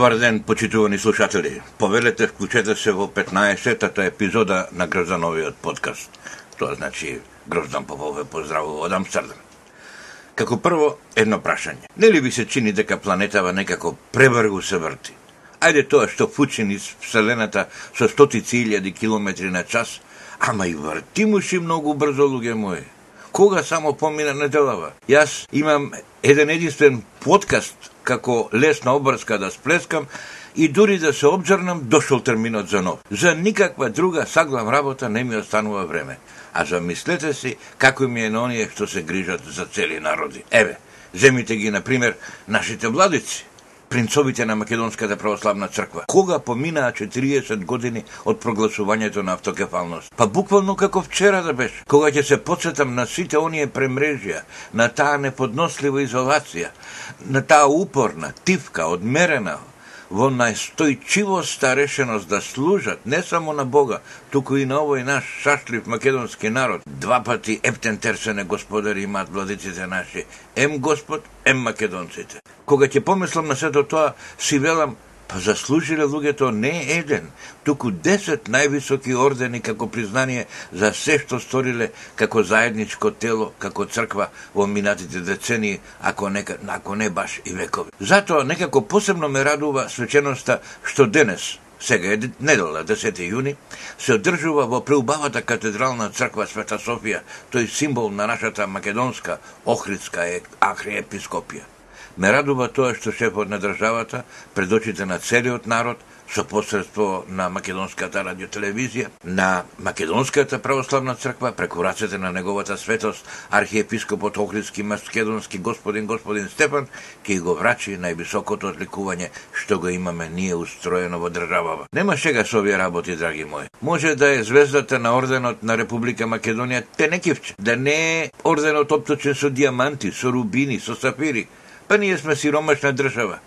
Добар ден, почитувани слушатели. Повелете, вклучете се во 15-тата епизода на Гроздановиот подкаст. Тоа значи Гроздан Попов ве поздравува од Амстердам. Како прво, едно прашање. Нели ви се чини дека планетава некако пребргу се врти? Ајде тоа што фучи низ Вселената со стотици илјади километри на час, ама и врти муши многу брзо, луѓе мои. Кога само помина неделава? Јас имам еден единствен подкаст како лесна обрска да сплескам и дури да се обзорнам, дошол терминот за нов. За никаква друга саглам работа не ми останува време. А замислете си како ми е на оние што се грижат за цели народи. Еве, земите ги, на пример, нашите владици принцовите на Македонската православна црква. Кога поминаа 40 години од прогласувањето на автокефалност? Па буквално како вчера да беше. Кога ќе се подсетам на сите оние премрежија, на таа неподнослива изолација, на таа упорна, тивка, одмерена, во најстојчивоста решеност да служат не само на Бога, туку и на овој наш шашлив македонски народ. Два пати ептен терсене господари имаат владиците наши. Ем Господ, ем македонците. Кога ќе помислам на сето тоа, си велам, Па заслужиле луѓето не еден, туку десет највисоки ордени како признание за се што сториле како заедничко тело, како црква во минатите децении, ако не, ако не баш и векови. Затоа некако посебно ме радува свеченоста што денес, сега е недела, 10 јуни, се одржува во преубавата катедрална црква Света Софија, тој символ на нашата македонска Охридска архиепископија. Ме радува тоа што шефот на државата, пред очите на целиот народ, со посредство на Македонската радиотелевизија, на Македонската православна црква, преку рацете на неговата светост, архиепископот Охридски Македонски господин господин Стефан, ќе го врачи највисокото одликување што го имаме ние устроено во државава. Нема шега со овие работи, драги мои. Може да е звездата на орденот на Република Македонија Тенекивче, да не е орденот опточен со диаманти, со рубини, со сафири, па ние сме сиромашна држава.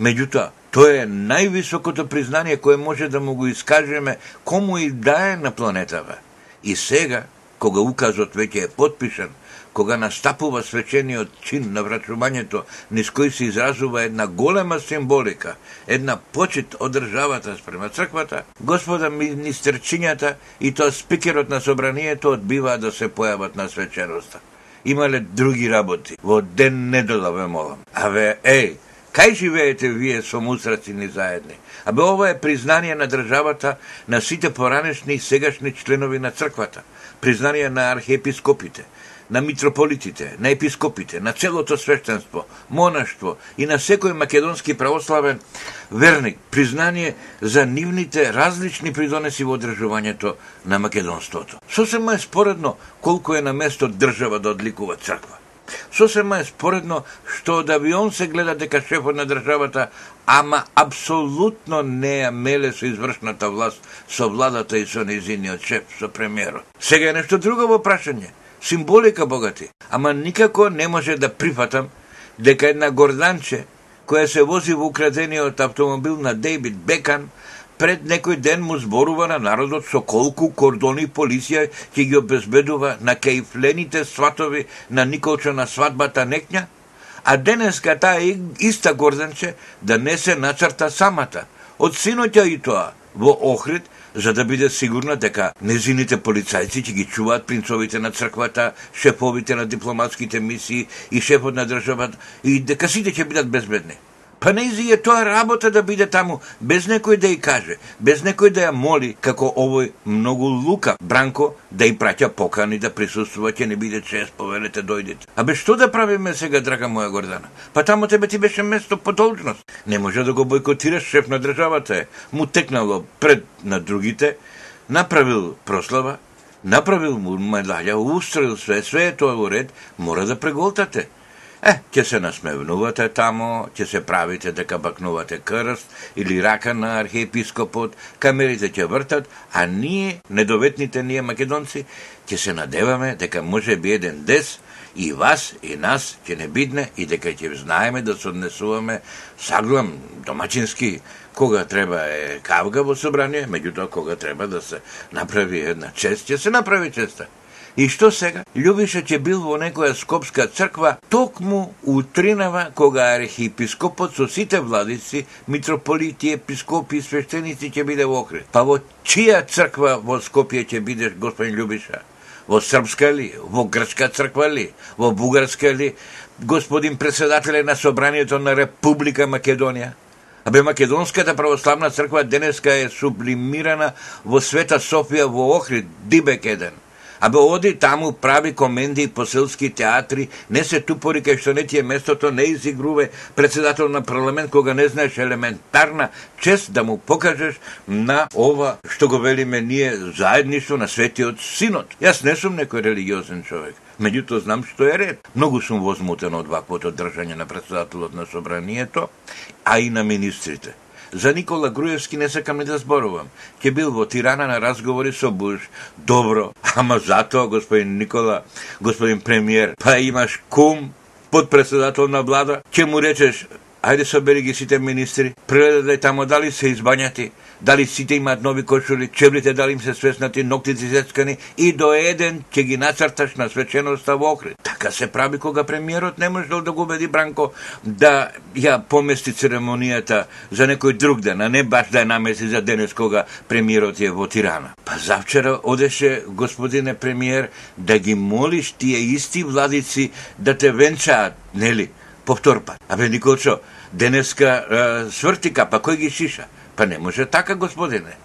Меѓутоа, тоа е највисокото признание кое може да му го искажеме кому и да е на планетава. И сега, кога указот веќе е подпишан, кога настапува свечениот чин на врачувањето, низ кој се изразува една голема символика, една почит од државата спрема црквата, господа министерчињата и тоа спикерот на собранието одбиваа да се појават на свеченоста имале други работи. Во ден недела ве молам. Аве, еј, кај живеете вие со мусраци ни заедни? Абе, ова е признание на државата на сите поранешни и сегашни членови на црквата. Признание на архиепископите, на митрополитите, на епископите, на целото свештенство, монаштво и на секој македонски православен верник, признание за нивните различни придонеси во одржувањето на македонството. Сосема е споредно колку е на место држава да одликува црква. Сосема е споредно што да од авион се гледа дека шефот на државата, ама апсолутно не ја меле со извршната власт, со владата и со незиниот шеф, со премиерот. Сега е нешто друго во прашање символика богати. Ама никако не може да прифатам дека една горданче која се вози во украдениот автомобил на Дейвид Бекан пред некој ден му зборува на народот со колку кордони полиција ќе ги обезбедува на кејфлените сватови на Николчо на свадбата некња, а денеска таа иста горданче да не се начрта самата. Од синоќа и тоа, во Охрид, за да биде сигурна дека незините полицајци ќе ги чуваат принцовите на црквата, шефовите на дипломатските мисии и шефот на државата и дека сите ќе бидат безбедни. Па не е тоа работа да биде таму, без некој да ја каже, без некој да ја моли, како овој многу лука Бранко да ја праќа покани да присуствува, ќе не биде чест, повелете дојдете. А бе што да правиме сега, драга моја Гордана? Па таму тебе ти беше место по должност. Не може да го бойкотираш шеф на државата е. Му текнало пред на другите, направил прослава, направил му медалја, устроил све, све е тоа во ред, мора да преголтате. Е, ќе се насмевнувате тамо, ќе се правите дека бакнувате крст или рака на архиепископот, камерите ќе вртат, а ние, недоветните ние македонци, ќе се надеваме дека може би еден дес и вас и нас ќе не бидне и дека ќе знаеме да се однесуваме саглам домачински кога треба е кавга во собрание, меѓутоа кога треба да се направи една чест, ќе се направи честа. И што сега? Љубиша ќе бил во некоја скопска црква токму утринава кога архиепископот со сите владици, митрополити, епископи и свештеници ќе биде во Охрид. Па во чија црква во Скопје ќе бидеш, господин Љубиша? Во српска ли? Во грчка црква ли? Во бугарска ли? Господин председателе на собранието на Република Македонија? Абе Македонската православна црква денеска е сублимирана во Света Софија во Охрид, Дибек еден. Абе оди таму прави коменди по селски театри, не се тупори кај што не ти е местото, не изигруве председател на парламент кога не знаеш елементарна чест да му покажеш на ова што го велиме ние заедништо на светиот синот. Јас не сум некој религиозен човек, меѓутоа знам што е ред. Многу сум возмутен од ваквото држање на председателот на собранието, а и на министрите. За Никола Груевски не сакам да зборувам. Ке бил во Тирана на разговори со Буш. Добро, ама затоа, господин Никола, господин премиер, па имаш кум, подпредседател на влада, ќе му речеш, ајде собери ги сите министри, прегледај тамо дали се избањати, дали сите имаат нови кошули, чевлите дали им се свеснати, ноктите зецкани и до еден ќе ги нацрташ на свеченоста во Охрид. Така се прави кога премиерот не можел да го убеди Бранко да ја помести церемонијата за некој друг ден, а не баш да ја намести за денес кога премиерот е во Тирана. Па завчера одеше господине премиер да ги молиш тие исти владици да те венчаат, нели? Повтор пат. Абе Николчо, денеска е, сврти капа, кој ги шиша? Па не може така, господине.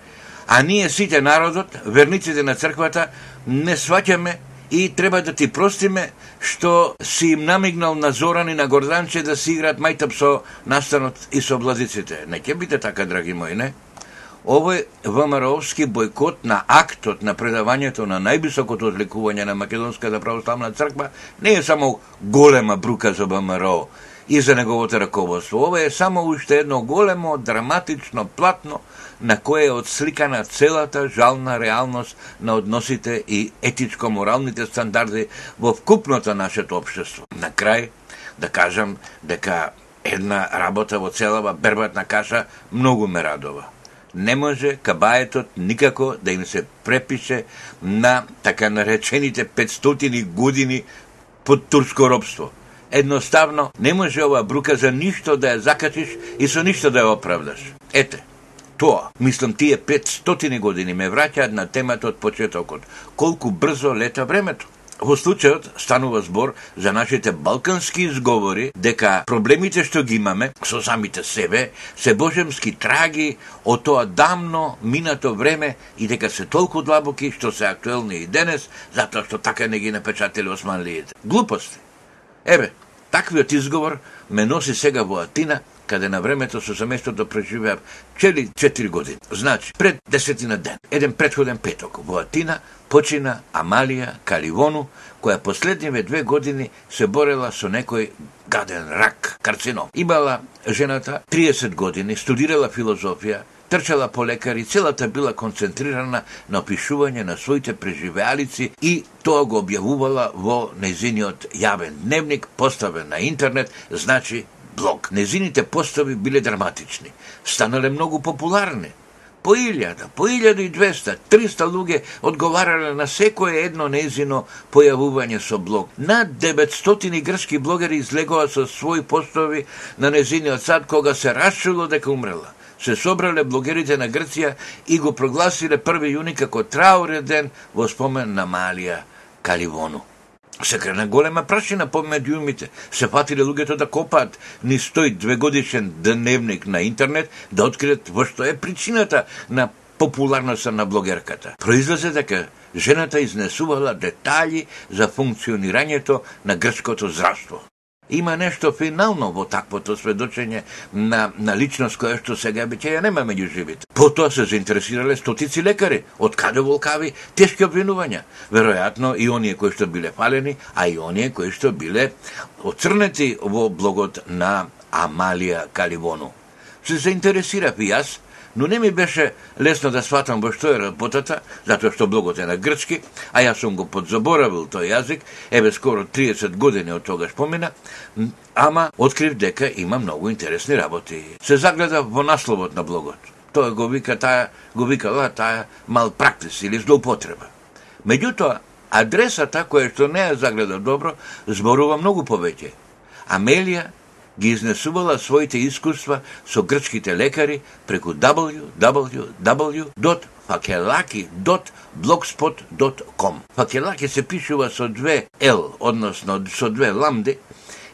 А ние сите народот, верниците на црквата, не сваќаме и треба да ти простиме што си им намигнал на Зоран и на Горданче да си играат мајтап со настанот и со облазиците. Не ќе биде така, драги мои, не? Овој ВМРО-вски бойкот на актот на предавањето на највисокото одликување на Македонската православна црква не е само голема брука за ВМРО, и за неговото раководство. Ова е само уште едно големо, драматично платно на кое е отсликана целата жална реалност на односите и етичко-моралните стандарди во вкупното нашето општество. На крај, да кажам дека една работа во целава бербатна каша многу ме радова. Не може кабаетот никако да им се препише на така наречените 500 години под турско робство – Едноставно, не може ова брука за ништо да ја закачиш и со ништо да ја оправдаш. Ете, тоа, мислам, тие 500 години ме враќаат на темата од почетокот. Колку брзо лета времето. Во случајот станува збор за нашите балкански изговори дека проблемите што ги имаме со самите себе се божемски траги од тоа дамно минато време и дека се толку длабоки што се актуелни и денес затоа што така не ги напечатели османлиите. Глупости. Еве, Таквиот изговор ме носи сега во Атина, каде на времето со семејството преживеав чели 4 години. Значи, пред десетина ден, еден предходен петок, во Атина почина Амалија Каливону, која последниве две години се борела со некој гаден рак, карцином. Имала жената 30 години, студирала филозофија, трчала по лекари, целата била концентрирана на опишување на своите преживеалици и тоа го објавувала во незиниот јавен дневник, поставен на интернет, значи блог. Незините постави биле драматични, станале многу популарни. По илјада, по илјада и двеста, триста луѓе одговарале на секое едно незино појавување со блог. Над 900 грчки блогери излегоа со своји постови на незиниот сад кога се расчуло дека умрела се собрале блогерите на Грција и го прогласиле 1 јуни како траурен ден во спомен на Малија Каливону. Се крена голема прашина по медиумите. Се фатиле луѓето да копаат ни стои двегодишен дневник на интернет да откриат во што е причината на популарноста на блогерката. Произлезе дека жената изнесувала детали за функционирањето на грчкото здравство. Има нешто финално во таквото сведочење на, на личност која што сега би ја нема меѓу живите. Потоа се заинтересирале стотици лекари, од каде волкави тешки обвинувања. Веројатно и оние кои што биле фалени, а и оние кои што биле оцрнети во блогот на Амалија Каливону. Се заинтересирав и јас но не ми беше лесно да сватам во што е работата, затоа што блогот е на грчки, а јас сум го подзаборавил тој јазик, еве скоро 30 години од тогаш помина, ама открив дека има многу интересни работи. Се загледа во насловот на блогот. Тоа го вика таа, го вика ла таа малпрактис или злоупотреба. Меѓутоа, адресата која што не ја загледа добро, зборува многу повеќе. Амелија ги изнесувала своите искуства со грчките лекари преку www.fakelaki.blogspot.com. Факелаки се пишува со две L, односно со две ламди,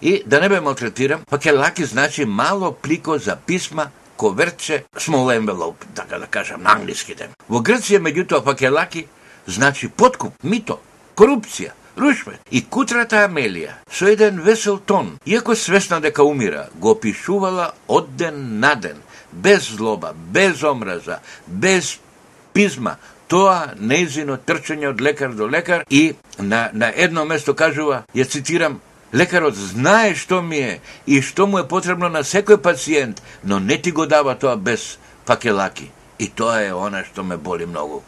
и да не бе малтретирам, факелаки значи мало плико за писма коверче, small envelope, така да кажам, на англиските. Во Грција, меѓутоа, факелаки значи подкуп, мито, корупција, рушве. И кутрата Амелија, со еден весел тон, иако свесна дека умира, го пишувала од ден на ден, без злоба, без омраза, без пизма, тоа неизино трчање од лекар до лекар и на, на едно место кажува, ја цитирам, Лекарот знае што ми е и што му е потребно на секој пациент, но не ти го дава тоа без пакелаки. И тоа е она што ме боли многу.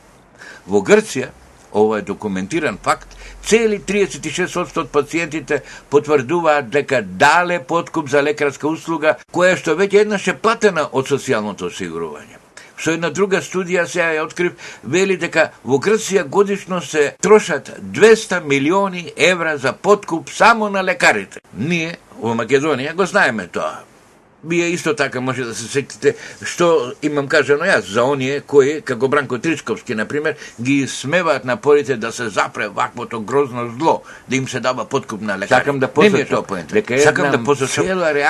Во Грција, ова е документиран факт, цели 36% од пациентите потврдуваат дека дале подкуп за лекарска услуга, која што веќе еднаш е платена од социјалното осигурување. Со една друга студија се ја открив, вели дека во Грција годишно се трошат 200 милиони евра за подкуп само на лекарите. Ние во Македонија го знаеме тоа. Вие исто така може да се сетите што имам кажано јас за оние кои, како Бранко Тричковски, например, ги смеваат напорите да се запре ваквото грозно зло, да им се дава подкуп на лекари. Сакам да посочам, дека Сакам да посочам,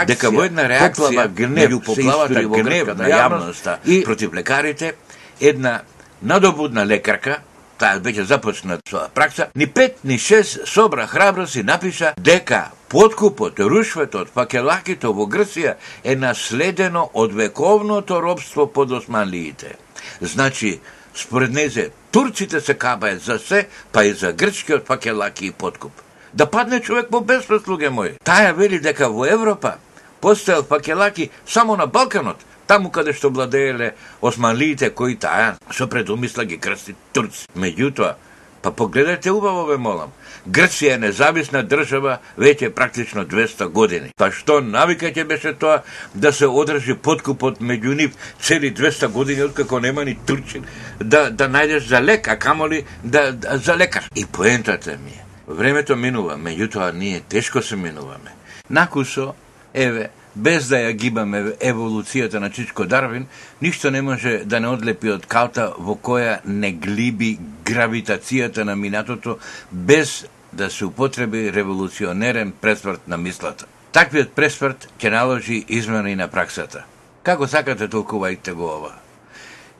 дека во една реакција, поплава гнев, поплавата гнев на јавноста. и против лекарите, една надобудна лекарка, таа веќе започна со пракса, ни пет, ни шест собра храброст и напиша дека подкупот, рушветот, факелакито во Грција е наследено од вековното робство под османлиите. Значи, според незе, турците се кабаат за се, па и за грчкиот Пакелаки и подкуп. Да падне човек во безпреслуге мој. Таја вели дека во Европа постоел Пакелаки само на Балканот, таму каде што владееле османлиите кои таа со предумисла ги крсти турци. Меѓутоа, па погледајте убаво ве молам, Грција е независна држава веќе практично 200 години. Па што навика ќе беше тоа да се одржи подкупот меѓу нив цели 200 години откако нема ни турчин да да најдеш за лек, а камоли да, да за лекар. И поентата ми е, времето минува, меѓутоа ние тешко се минуваме. Накусо, еве, без да ја гибаме еволуцијата на Чичко Дарвин, ништо не може да не одлепи од калта во која не глиби гравитацијата на минатото без да се употреби револуционерен пресврт на мислата. Таквиот пресврт ќе наложи измени на праксата. Како сакате толкувајте го ова?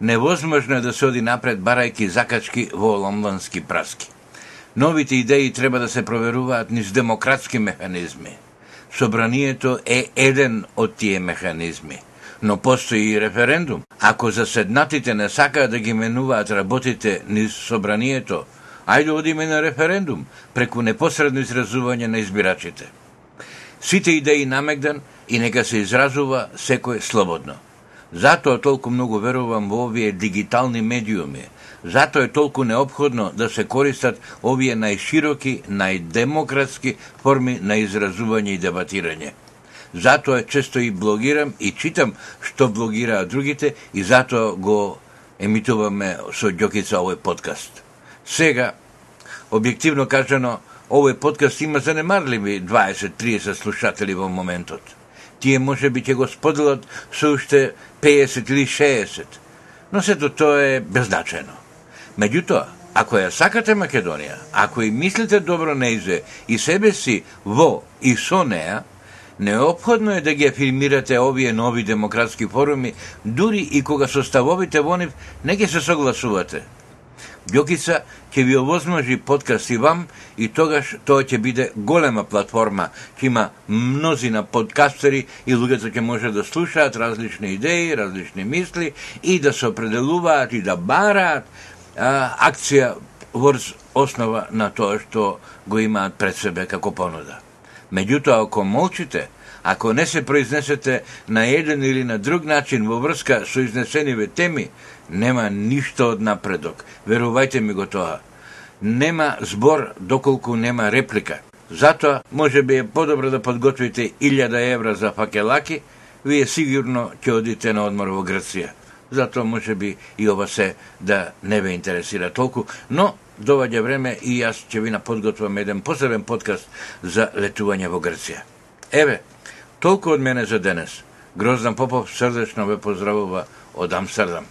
Невозможно е да се оди напред барајки закачки во лондонски праски. Новите идеи треба да се проверуваат низ демократски механизми – Собранието е еден од тие механизми. Но постои и референдум. Ако заседнатите не сакаат да ги менуваат работите низ собранието, ајде одиме на референдум, преку непосредно изразување на избирачите. Сите идеи намегдан и нека се изразува секој слободно. Затоа толку многу верувам во овие дигитални медиуми, Затоа е толку необходно да се користат овие најшироки, најдемократски форми на изразување и дебатирање. Затоа често и блогирам и читам што блогираат другите и затоа го емитуваме со Ѓокица овој подкаст. Сега, објективно кажано, овој подкаст има занемарливи 20-30 слушатели во моментот. Тие може би ќе го споделат со уште 50 или 60, но сето тоа е беззначено. Меѓутоа, ако ја сакате Македонија, ако и мислите добро неизе и себе си во и со неа, необходно е да ги афирмирате овие нови демократски форуми, дури и кога составовите во нив не ги се согласувате. Ѓокица ќе ви овозможи подкаст и вам и тогаш тоа ќе биде голема платформа, ќе има мнозина подкастери и луѓето ќе може да слушаат различни идеи, различни мисли и да се определуваат и да бараат а, акција врз основа на тоа што го имаат пред себе како понуда. Меѓутоа, ако молчите, ако не се произнесете на еден или на друг начин во врска со изнесениве теми, нема ништо од напредок. Верувајте ми го тоа. Нема збор доколку нема реплика. Затоа, може би е подобро да подготвите 1000 евра за факелаки, вие сигурно ќе одите на одмор во Грција затоа може би и ова се да не ве интересира толку, но доваѓа време и јас ќе ви наподготвам еден посебен подкаст за летување во Грција. Еве, толку од мене за денес. Гроздан Попов срдечно ве поздравува од Амстердам.